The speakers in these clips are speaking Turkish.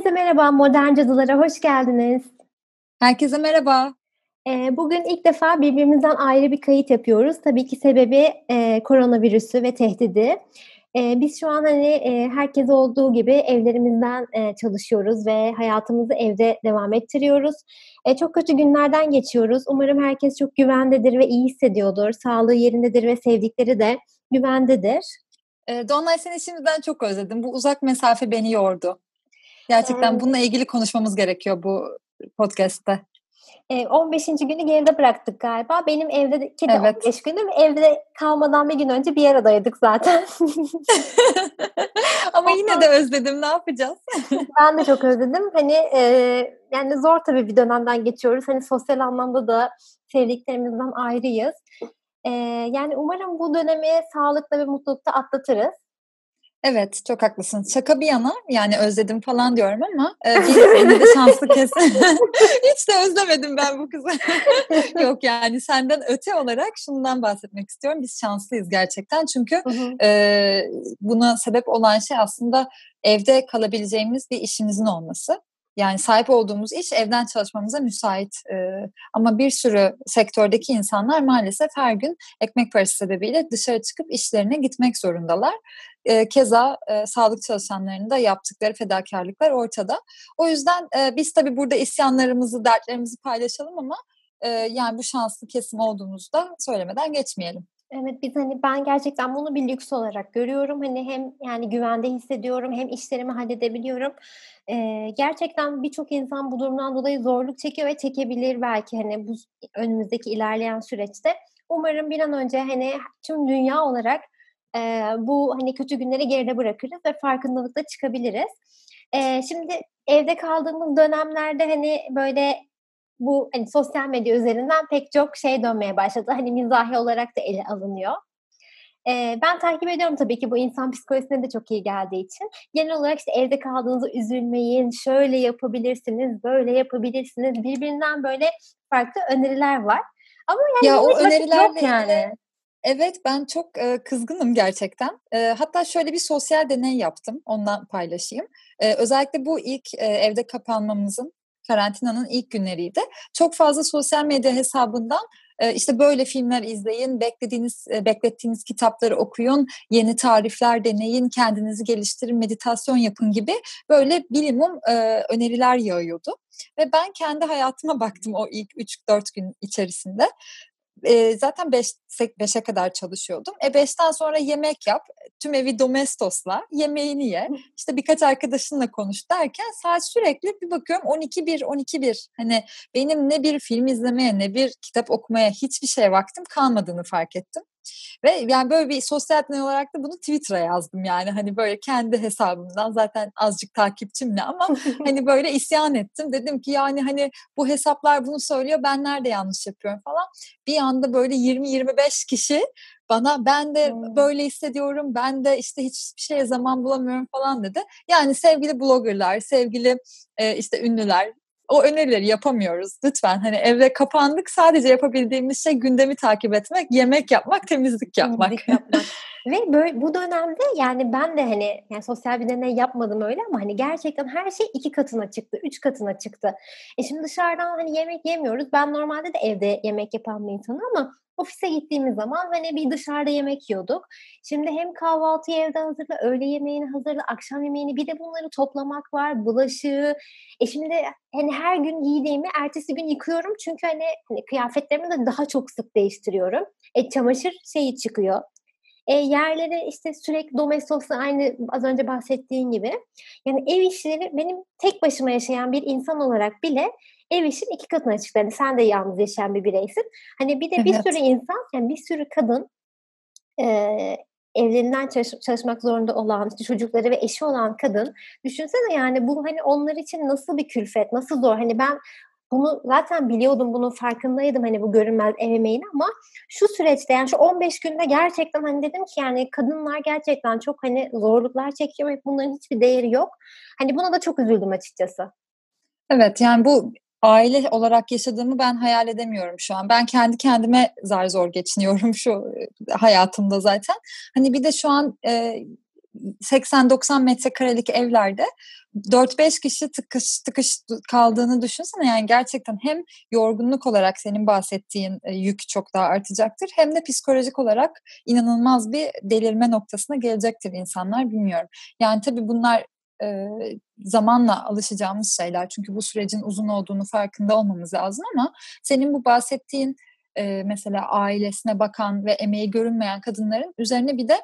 Herkese merhaba, Modern Cadılara hoş geldiniz. Herkese merhaba. Bugün ilk defa birbirimizden ayrı bir kayıt yapıyoruz. Tabii ki sebebi e, koronavirüsü ve tehdidi. E, biz şu an hani e, herkes olduğu gibi evlerimizden e, çalışıyoruz ve hayatımızı evde devam ettiriyoruz. Çok kötü günlerden geçiyoruz. Umarım herkes çok güvendedir ve iyi hissediyordur. Sağlığı yerindedir ve sevdikleri de güvendedir. E, Dolunay seni şimdiden çok özledim. Bu uzak mesafe beni yordu. Gerçekten bununla ilgili konuşmamız gerekiyor bu podcast'te. 15. günü geride bıraktık galiba. Benim evdeki de evet. 15 günüm. Evde kalmadan bir gün önce bir aradaydık zaten. Ama yine de özledim. Ne yapacağız? ben de çok özledim. Hani e, yani zor tabii bir dönemden geçiyoruz. Hani sosyal anlamda da sevdiklerimizden ayrıyız. E, yani umarım bu dönemi sağlıkla ve mutlulukta atlatırız. Evet çok haklısın. Şaka bir yana yani özledim falan diyorum ama e, bir de şanslı kesin. Hiç de özlemedim ben bu kızı. Yok yani senden öte olarak şundan bahsetmek istiyorum. Biz şanslıyız gerçekten çünkü e, buna sebep olan şey aslında evde kalabileceğimiz bir işimizin olması. Yani sahip olduğumuz iş evden çalışmamıza müsait. Ee, ama bir sürü sektördeki insanlar maalesef her gün ekmek parası sebebiyle dışarı çıkıp işlerine gitmek zorundalar. Ee, keza e, sağlık çalışanlarının da yaptıkları fedakarlıklar ortada. O yüzden e, biz tabii burada isyanlarımızı, dertlerimizi paylaşalım ama e, yani bu şanslı kesim olduğumuzda söylemeden geçmeyelim. Evet biz hani ben gerçekten bunu bir lüks olarak görüyorum. Hani hem yani güvende hissediyorum hem işlerimi halledebiliyorum. Ee, gerçekten birçok insan bu durumdan dolayı zorluk çekiyor ve çekebilir belki hani bu önümüzdeki ilerleyen süreçte. Umarım bir an önce hani tüm dünya olarak e, bu hani kötü günleri geride bırakırız ve farkındalıkla çıkabiliriz. E, şimdi evde kaldığımız dönemlerde hani böyle bu hani sosyal medya üzerinden pek çok şey dönmeye başladı. Hani mizahi olarak da ele alınıyor. Ee, ben takip ediyorum tabii ki bu insan psikolojisine de çok iyi geldiği için. Genel olarak işte evde kaldığınızda üzülmeyin, şöyle yapabilirsiniz, böyle yapabilirsiniz. Birbirinden böyle farklı öneriler var. Ama yani ya o önerilerle yani. Evet ben çok e, kızgınım gerçekten. E, hatta şöyle bir sosyal deney yaptım. Ondan paylaşayım. E, özellikle bu ilk e, evde kapanmamızın karantinanın ilk günleriydi. Çok fazla sosyal medya hesabından işte böyle filmler izleyin, beklediğiniz, beklettiğiniz kitapları okuyun, yeni tarifler deneyin, kendinizi geliştirin, meditasyon yapın gibi böyle bilimum öneriler yağıyordu. Ve ben kendi hayatıma baktım o ilk 3-4 gün içerisinde e, zaten 5 5'e kadar çalışıyordum. E 5'ten sonra yemek yap, tüm evi domestosla, yemeğini ye, işte birkaç arkadaşınla konuş derken saat sürekli bir bakıyorum 12-1, 12-1. Hani benim ne bir film izlemeye ne bir kitap okumaya hiçbir şey vaktim kalmadığını fark ettim. Ve yani böyle bir sosyal deney olarak da bunu Twitter'a yazdım yani hani böyle kendi hesabımdan zaten azıcık takipçimle ama hani böyle isyan ettim. Dedim ki yani hani bu hesaplar bunu söylüyor ben nerede yanlış yapıyorum falan. Bir anda böyle 20-25 kişi bana ben de hmm. böyle hissediyorum ben de işte hiçbir şeye zaman bulamıyorum falan dedi. Yani sevgili bloggerlar, sevgili e, işte ünlüler o önerileri yapamıyoruz. Lütfen hani evde kapandık sadece yapabildiğimiz şey gündemi takip etmek, yemek yapmak, temizlik yapmak. Temizlik yapmak. Ve böyle bu dönemde yani ben de hani yani sosyal bir deney yapmadım öyle ama hani gerçekten her şey iki katına çıktı, üç katına çıktı. E şimdi dışarıdan hani yemek yemiyoruz. Ben normalde de evde yemek yapan bir insanım ama ofise gittiğimiz zaman hani bir dışarıda yemek yiyorduk. Şimdi hem kahvaltıyı evde hazırla, öğle yemeğini hazırla, akşam yemeğini bir de bunları toplamak var, bulaşığı. E şimdi hani her gün giydiğimi ertesi gün yıkıyorum çünkü hani, hani kıyafetlerimi de daha çok sık değiştiriyorum. E çamaşır şeyi çıkıyor. E, yerleri işte sürekli domestosla aynı az önce bahsettiğin gibi. Yani ev işleri benim tek başıma yaşayan bir insan olarak bile ev işin iki katına çıktı. Yani sen de yalnız yaşayan bir bireysin. Hani bir de bir evet. sürü insan, yani bir sürü kadın e, evlerinden çalış, çalışmak zorunda olan, işte çocukları ve eşi olan kadın düşünsene yani bu hani onlar için nasıl bir külfet, nasıl zor. Hani ben bunu zaten biliyordum, bunun farkındaydım hani bu görünmez ev emeğini ama şu süreçte yani şu 15 günde gerçekten hani dedim ki yani kadınlar gerçekten çok hani zorluklar çekiyor ve bunların hiçbir değeri yok. Hani buna da çok üzüldüm açıkçası. Evet yani bu aile olarak yaşadığımı ben hayal edemiyorum şu an. Ben kendi kendime zar zor geçiniyorum şu hayatımda zaten. Hani bir de şu an e, 80-90 metrekarelik evlerde 4-5 kişi tıkış tıkış kaldığını düşünsene yani gerçekten hem yorgunluk olarak senin bahsettiğin e, yük çok daha artacaktır hem de psikolojik olarak inanılmaz bir delirme noktasına gelecektir insanlar bilmiyorum. Yani tabii bunlar e, zamanla alışacağımız şeyler çünkü bu sürecin uzun olduğunu farkında olmamız lazım ama senin bu bahsettiğin e, mesela ailesine bakan ve emeği görünmeyen kadınların üzerine bir de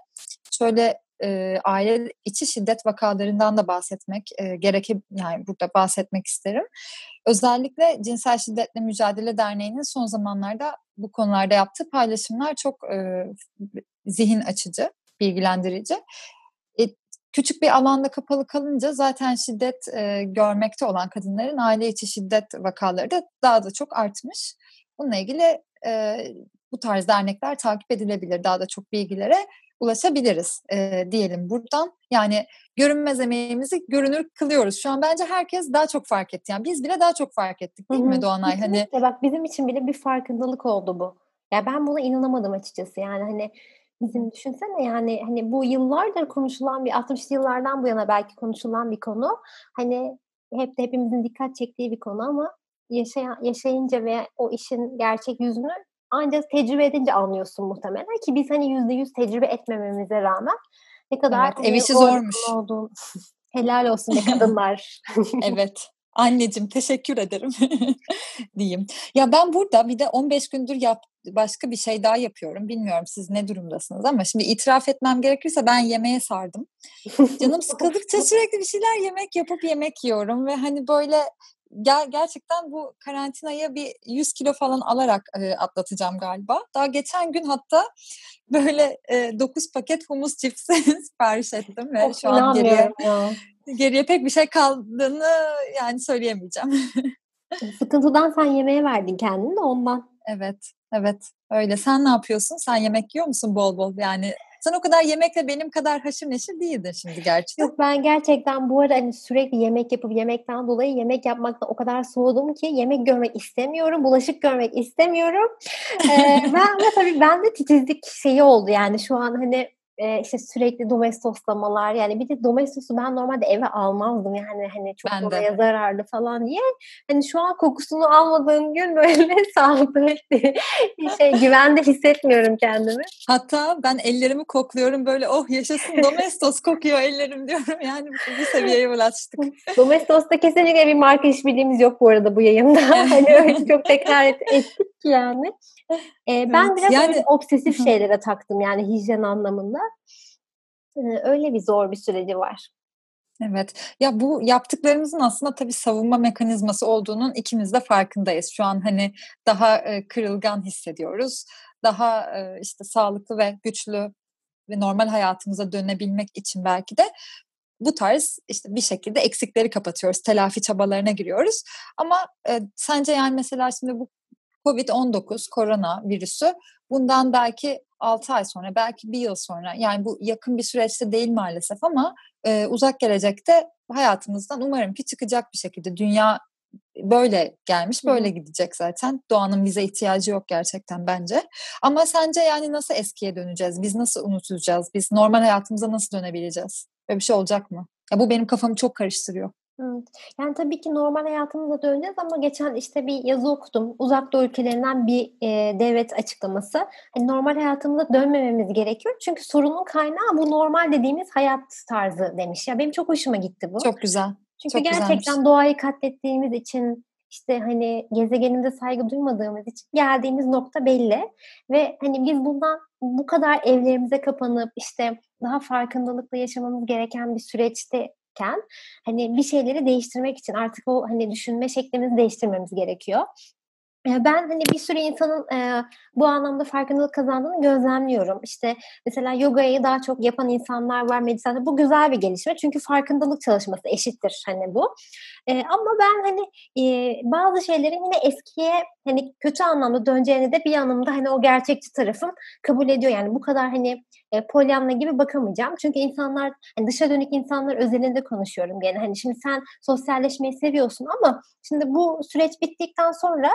şöyle e, aile içi şiddet vakalarından da bahsetmek e, gereke yani burada bahsetmek isterim. Özellikle Cinsel Şiddetle Mücadele Derneği'nin son zamanlarda bu konularda yaptığı paylaşımlar çok e, zihin açıcı, bilgilendirici. E, küçük bir alanda kapalı kalınca zaten şiddet e, görmekte olan kadınların aile içi şiddet vakaları da daha da çok artmış. Bununla ilgili e, bu tarz dernekler takip edilebilir. Daha da çok bilgilere ulaşabiliriz e, diyelim buradan. Yani görünmez emeğimizi görünür kılıyoruz. Şu an bence herkes daha çok fark etti. Yani biz bile daha çok fark ettik değil Hı-hı. mi Doğanay? Hani bak bizim için bile bir farkındalık oldu bu. Ya ben buna inanamadım açıkçası. Yani hani bizim düşünsene yani hani bu yıllardır konuşulan bir 60 yıllardan bu yana belki konuşulan bir konu. Hani hep de hepimizin dikkat çektiği bir konu ama yaşayan, yaşayınca ve o işin gerçek yüzünü ancak tecrübe edince anlıyorsun muhtemelen ki biz hani yüzde yüz tecrübe etmememize rağmen ne kadar evet, ev işi zormuş. Olduğunu, helal olsun be kadınlar. evet. Anneciğim teşekkür ederim diyeyim. Ya ben burada bir de 15 gündür yap, başka bir şey daha yapıyorum. Bilmiyorum siz ne durumdasınız ama şimdi itiraf etmem gerekirse ben yemeğe sardım. Canım sıkıldıkça sürekli bir şeyler yemek yapıp yemek yiyorum ve hani böyle ger- gerçekten bu karantinaya bir 100 kilo falan alarak e, atlatacağım galiba. Daha geçen gün hatta böyle e, 9 paket humus cipsi sipariş ettim ve şu an geriye, ya. geriye pek bir şey kaldığını yani söyleyemeyeceğim. Sıkıntıdan sen yemeğe verdin kendini de ondan. Evet, evet. Öyle. Sen ne yapıyorsun? Sen yemek yiyor musun bol bol? Yani sen o kadar yemekle benim kadar haşır neşir değildin şimdi gerçekten. Yok ben gerçekten bu ara hani sürekli yemek yapıp yemekten dolayı yemek yapmakta o kadar soğudum ki yemek görmek istemiyorum, bulaşık görmek istemiyorum. ee, ben de tabii bende titizlik şeyi oldu yani şu an hani e, işte sürekli domestoslamalar yani bir de domestosu ben normalde eve almazdım yani hani çok ben oraya de. zararlı falan diye. Hani şu an kokusunu almadığım gün böyle sağlıklı şey güvende hissetmiyorum kendimi. Hatta ben ellerimi kokluyorum böyle oh yaşasın domestos kokuyor ellerim diyorum yani bu, seviyeye ulaştık. Domestos'ta kesinlikle bir marka işbirliğimiz yok bu arada bu yayında. hani öyle çok tekrar ettik yani. Ee, ben evet, biraz yani... obsesif şeylere taktım yani hijyen anlamında. Öyle bir zor bir süreci var. Evet. Ya bu yaptıklarımızın aslında tabii savunma mekanizması olduğunun ikimiz de farkındayız. Şu an hani daha kırılgan hissediyoruz. Daha işte sağlıklı ve güçlü ve normal hayatımıza dönebilmek için belki de bu tarz işte bir şekilde eksikleri kapatıyoruz. Telafi çabalarına giriyoruz. Ama sence yani mesela şimdi bu Covid-19 korona virüsü bundan belki 6 ay sonra belki bir yıl sonra yani bu yakın bir süreçte değil maalesef ama e, uzak gelecekte hayatımızdan umarım ki çıkacak bir şekilde. Dünya böyle gelmiş böyle gidecek zaten. Doğanın bize ihtiyacı yok gerçekten bence. Ama sence yani nasıl eskiye döneceğiz? Biz nasıl unutacağız? Biz normal hayatımıza nasıl dönebileceğiz? Böyle bir şey olacak mı? Ya bu benim kafamı çok karıştırıyor yani, tabii ki normal hayatımıza döneceğiz ama geçen, işte, bir yazı okudum. Uzak Doğu ülkelerinden bir, eee, devlet açıklaması. Hani, normal hayatımıza dönmememiz gerekiyor çünkü sorunun kaynağı bu normal dediğimiz hayat tarzı demiş. Ya, benim çok hoşuma gitti bu. Çok güzel. Çünkü çok gerçekten güzelmiş. doğayı katlettiğimiz için, işte, hani, gezegenimize saygı duymadığımız için geldiğimiz nokta belli ve, hani, biz bundan bu kadar evlerimize kapanıp, işte, daha farkındalıkla yaşamamız gereken bir süreçte iken hani bir şeyleri değiştirmek için artık o hani düşünme şeklimizi değiştirmemiz gerekiyor. Ben hani bir sürü insanın e, bu anlamda farkındalık kazandığını gözlemliyorum. İşte mesela yogayı daha çok yapan insanlar var meditasyonda. Bu güzel bir gelişme çünkü farkındalık çalışması eşittir hani bu. E, ama ben hani e, bazı şeylerin yine eskiye hani kötü anlamda döneceğini de bir anlamda hani o gerçekçi tarafım kabul ediyor. Yani bu kadar hani e, polyanla gibi bakamayacağım. Çünkü insanlar hani dışa dönük insanlar özelinde konuşuyorum gene. Hani şimdi sen sosyalleşmeyi seviyorsun ama şimdi bu süreç bittikten sonra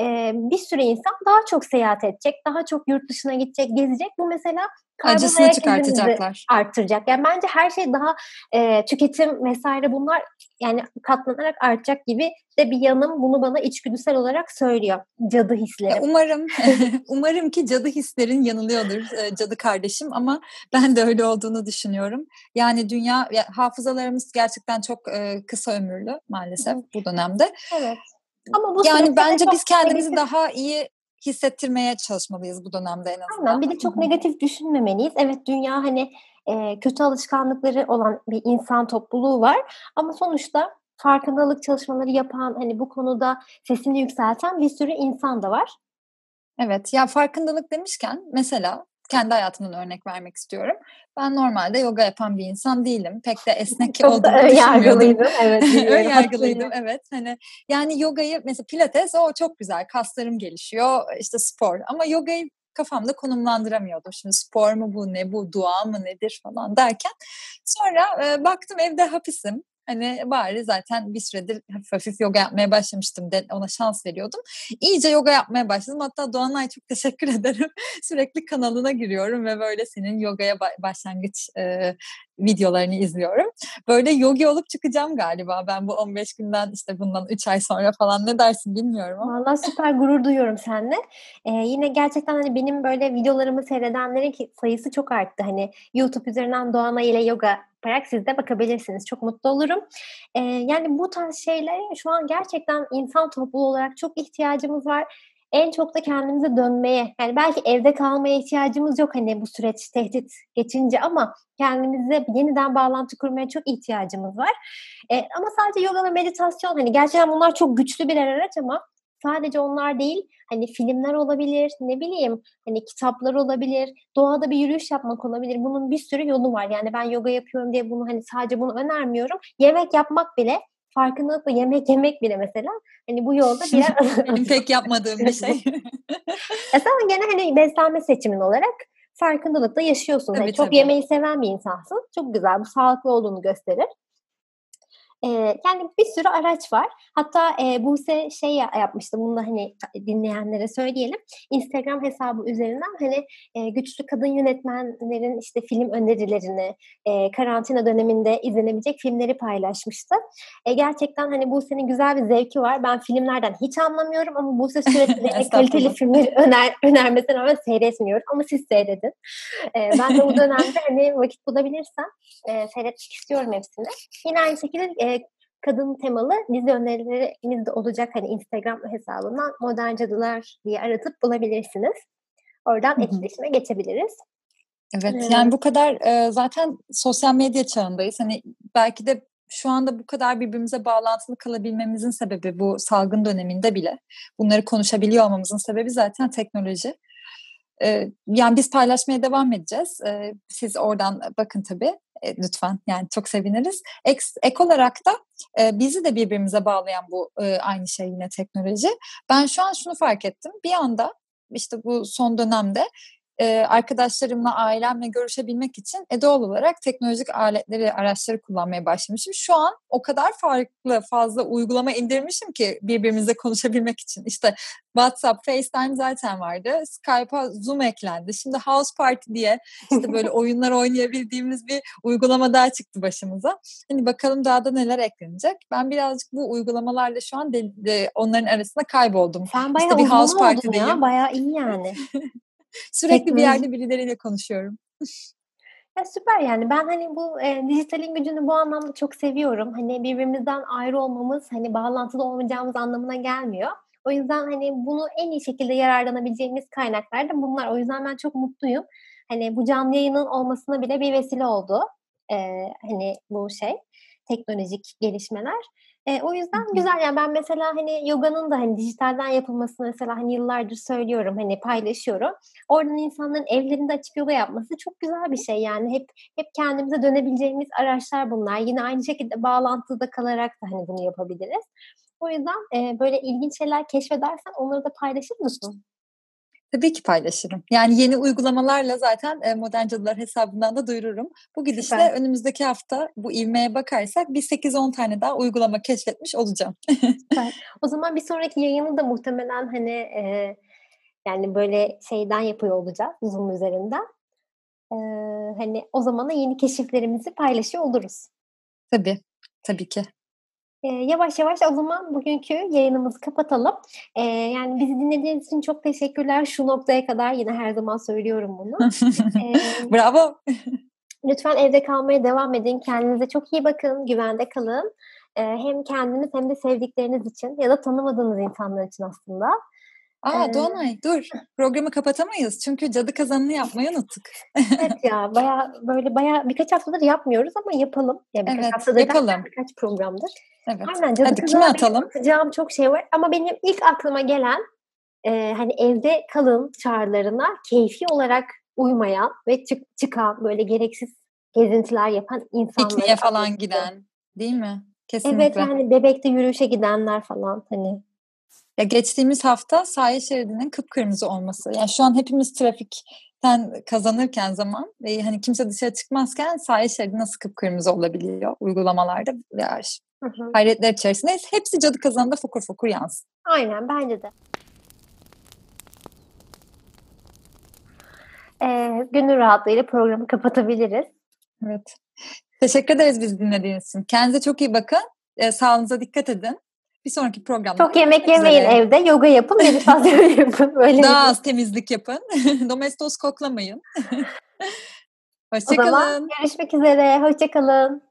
e, bir sürü insan daha çok seyahat edecek, daha çok yurt dışına gidecek, gezecek. Bu mesela acısını çıkartacaklar. Arttıracak. Yani bence her şey daha e, tüketim vesaire bunlar yani katlanarak artacak gibi de bir yanım bunu bana içgüdüsel olarak söylüyor. Cadı hisleri. Umarım umarım ki cadı hislerin yanılıyordur cadı kardeşim ama ben de öyle olduğunu düşünüyorum. Yani dünya ya, hafızalarımız gerçekten çok kısa ömürlü maalesef bu dönemde. Evet. Ama bu yani bence biz kendimizi negatif... daha iyi hissettirmeye çalışmalıyız bu dönemde en azından. Aynen bir de çok negatif düşünmemeliyiz. Evet dünya hani e, kötü alışkanlıkları olan bir insan topluluğu var ama sonuçta farkındalık çalışmaları yapan hani bu konuda sesini yükselten bir sürü insan da var. Evet ya farkındalık demişken mesela kendi hayatımdan örnek vermek istiyorum. Ben normalde yoga yapan bir insan değilim. Pek de esnek Çok olduğumu da düşünmüyordum. Evet, ön yargılıydım evet. Hani yani yogayı mesela pilates o çok güzel. Kaslarım gelişiyor. işte spor. Ama yogayı kafamda konumlandıramıyordum. Şimdi spor mu bu ne bu dua mı nedir falan derken sonra e, baktım evde hapisim. Hani bari zaten bir süredir hafif hafif yoga yapmaya başlamıştım. De, ona şans veriyordum. İyice yoga yapmaya başladım. Hatta Doğanay çok teşekkür ederim. Sürekli kanalına giriyorum ve böyle senin yogaya başlangıç e, videolarını izliyorum. Böyle yogi olup çıkacağım galiba ben bu 15 günden işte bundan 3 ay sonra falan ne dersin bilmiyorum ama. Valla süper gurur duyuyorum seninle. Ee, yine gerçekten hani benim böyle videolarımı seyredenlerin sayısı çok arttı. Hani YouTube üzerinden Doğana ile yoga yaparak siz de bakabilirsiniz. Çok mutlu olurum. Ee, yani bu tarz şeylere şu an gerçekten insan topluluğu olarak çok ihtiyacımız var en çok da kendimize dönmeye yani belki evde kalmaya ihtiyacımız yok hani bu süreç tehdit geçince ama kendimize yeniden bağlantı kurmaya çok ihtiyacımız var. E, ama sadece yoga ve meditasyon hani gerçekten bunlar çok güçlü bir araç ama sadece onlar değil hani filmler olabilir ne bileyim hani kitaplar olabilir doğada bir yürüyüş yapmak olabilir bunun bir sürü yolu var yani ben yoga yapıyorum diye bunu hani sadece bunu önermiyorum yemek yapmak bile farkındalıkla yemek yemek bile mesela hani bu yolda biraz pek yapmadığım bir şey. ya sen gene hani beslenme seçimin olarak farkındalıkla yaşıyorsun. Tabii, hani çok tabii. yemeği seven bir insansın. Çok güzel. Bu sağlıklı olduğunu gösterir. E, yani bir sürü araç var. Hatta e, Buse şey yapmıştı. Bunu da hani dinleyenlere söyleyelim. Instagram hesabı üzerinden hani e, güçlü kadın yönetmenlerin işte film önerilerini e, karantina döneminde izlenebilecek filmleri paylaşmıştı. E, gerçekten hani Buse'nin güzel bir zevki var. Ben filmlerden hiç anlamıyorum ama Buse sürekli kaliteli filmleri öner, önermesine rağmen seyretmiyorum. Ama siz seyredin. E, ben de bu dönemde hani vakit bulabilirsem e, seyretmek istiyorum hepsini. Yine aynı şekilde e, kadın temalı dizi önerilerimiz de olacak. Hani Instagram hesabından Modern Cadılar diye aratıp bulabilirsiniz. Oradan Hı-hı. etkileşime geçebiliriz. Evet ee, yani bu kadar e, zaten sosyal medya çağındayız. Hani belki de şu anda bu kadar birbirimize bağlantılı kalabilmemizin sebebi bu salgın döneminde bile bunları konuşabiliyor olmamızın sebebi zaten teknoloji. Ee, yani biz paylaşmaya devam edeceğiz. Ee, siz oradan bakın tabii e, lütfen yani çok seviniriz. Ek, ek olarak da e, bizi de birbirimize bağlayan bu e, aynı şey yine teknoloji. Ben şu an şunu fark ettim. Bir anda işte bu son dönemde e, arkadaşlarımla, ailemle görüşebilmek için e, doğal olarak teknolojik aletleri, araçları kullanmaya başlamışım. Şu an o kadar farklı, fazla uygulama indirmişim ki birbirimizle konuşabilmek için. İşte WhatsApp, FaceTime zaten vardı. Skype'a Zoom eklendi. Şimdi House Party diye işte böyle oyunlar oynayabildiğimiz bir uygulama daha çıktı başımıza. Hani bakalım daha da neler eklenecek. Ben birazcık bu uygulamalarla şu an de, de onların arasında kayboldum. Sen bayağı işte bir House Party'deyim. ya. Bayağı iyi yani. Sürekli Teknoloji. bir yerde birileriyle konuşuyorum. Ya süper yani ben hani bu e, dijitalin gücünü bu anlamda çok seviyorum. Hani birbirimizden ayrı olmamız hani bağlantılı olmayacağımız anlamına gelmiyor. O yüzden hani bunu en iyi şekilde yararlanabileceğimiz kaynaklar da bunlar. O yüzden ben çok mutluyum. Hani bu canlı yayının olmasına bile bir vesile oldu. Ee, hani bu şey teknolojik gelişmeler. E, o yüzden güzel yani ben mesela hani yoganın da hani dijitalden yapılmasını mesela hani yıllardır söylüyorum hani paylaşıyorum. Oradan insanların evlerinde açık yoga yapması çok güzel bir şey yani hep hep kendimize dönebileceğimiz araçlar bunlar. Yine aynı şekilde bağlantıda kalarak da hani bunu yapabiliriz. O yüzden e, böyle ilginç şeyler keşfedersen onları da paylaşır mısın? Tabii ki paylaşırım. Yani yeni uygulamalarla zaten Modern Cadılar hesabından da duyururum. Bu gidişle Süper. önümüzdeki hafta bu ivmeye bakarsak bir 8-10 tane daha uygulama keşfetmiş olacağım. Süper. O zaman bir sonraki yayını da muhtemelen hani e, yani böyle şeyden yapıyor olacağız Zoom üzerinden. E, hani o zaman da yeni keşiflerimizi paylaşıyor oluruz. Tabii. Tabii ki. E, yavaş yavaş o zaman bugünkü yayınımızı kapatalım. E, yani bizi dinlediğiniz için çok teşekkürler. Şu noktaya kadar yine her zaman söylüyorum bunu. e, Bravo. Lütfen evde kalmaya devam edin. Kendinize çok iyi bakın. Güvende kalın. E, hem kendiniz hem de sevdikleriniz için ya da tanımadığınız insanlar için aslında. Aa ee, Doğanay dur. Programı kapatamayız. Çünkü cadı kazanını yapmayı unuttuk. evet ya baya böyle baya birkaç haftadır yapmıyoruz ama yapalım. Yani birkaç evet haftadır yapalım. Birkaç programdır. Evet. Aynen cadı Hadi kime atalım? Atacağım çok şey var ama benim ilk aklıma gelen e, hani evde kalın çağrılarına keyfi olarak uymayan ve çık, çıkan böyle gereksiz gezintiler yapan insanlar. Pikniğe falan giden değil mi? Kesinlikle. Evet yani bebekte yürüyüşe gidenler falan hani ya geçtiğimiz hafta sahil şeridinin kıpkırmızı olması. Yani şu an hepimiz trafikten kazanırken zaman ve hani kimse dışarı çıkmazken sahil şeridi nasıl kıpkırmızı olabiliyor uygulamalarda ya hı hı. hayretler içerisinde. Hepsi cadı kazanında fokur fokur yansın. Aynen bence de. Ee, gönül rahatlığıyla programı kapatabiliriz. Evet. Teşekkür ederiz biz dinlediğiniz için. Kendinize çok iyi bakın. Ee, sağlığınıza dikkat edin. Bir sonraki programda. Çok yemek yemeyin üzere. evde. Yoga yapın, meditasyon yapın. Böyle Daha az temizlik yapın. Domestos koklamayın. Hoşçakalın. O zaman görüşmek üzere. Hoşçakalın.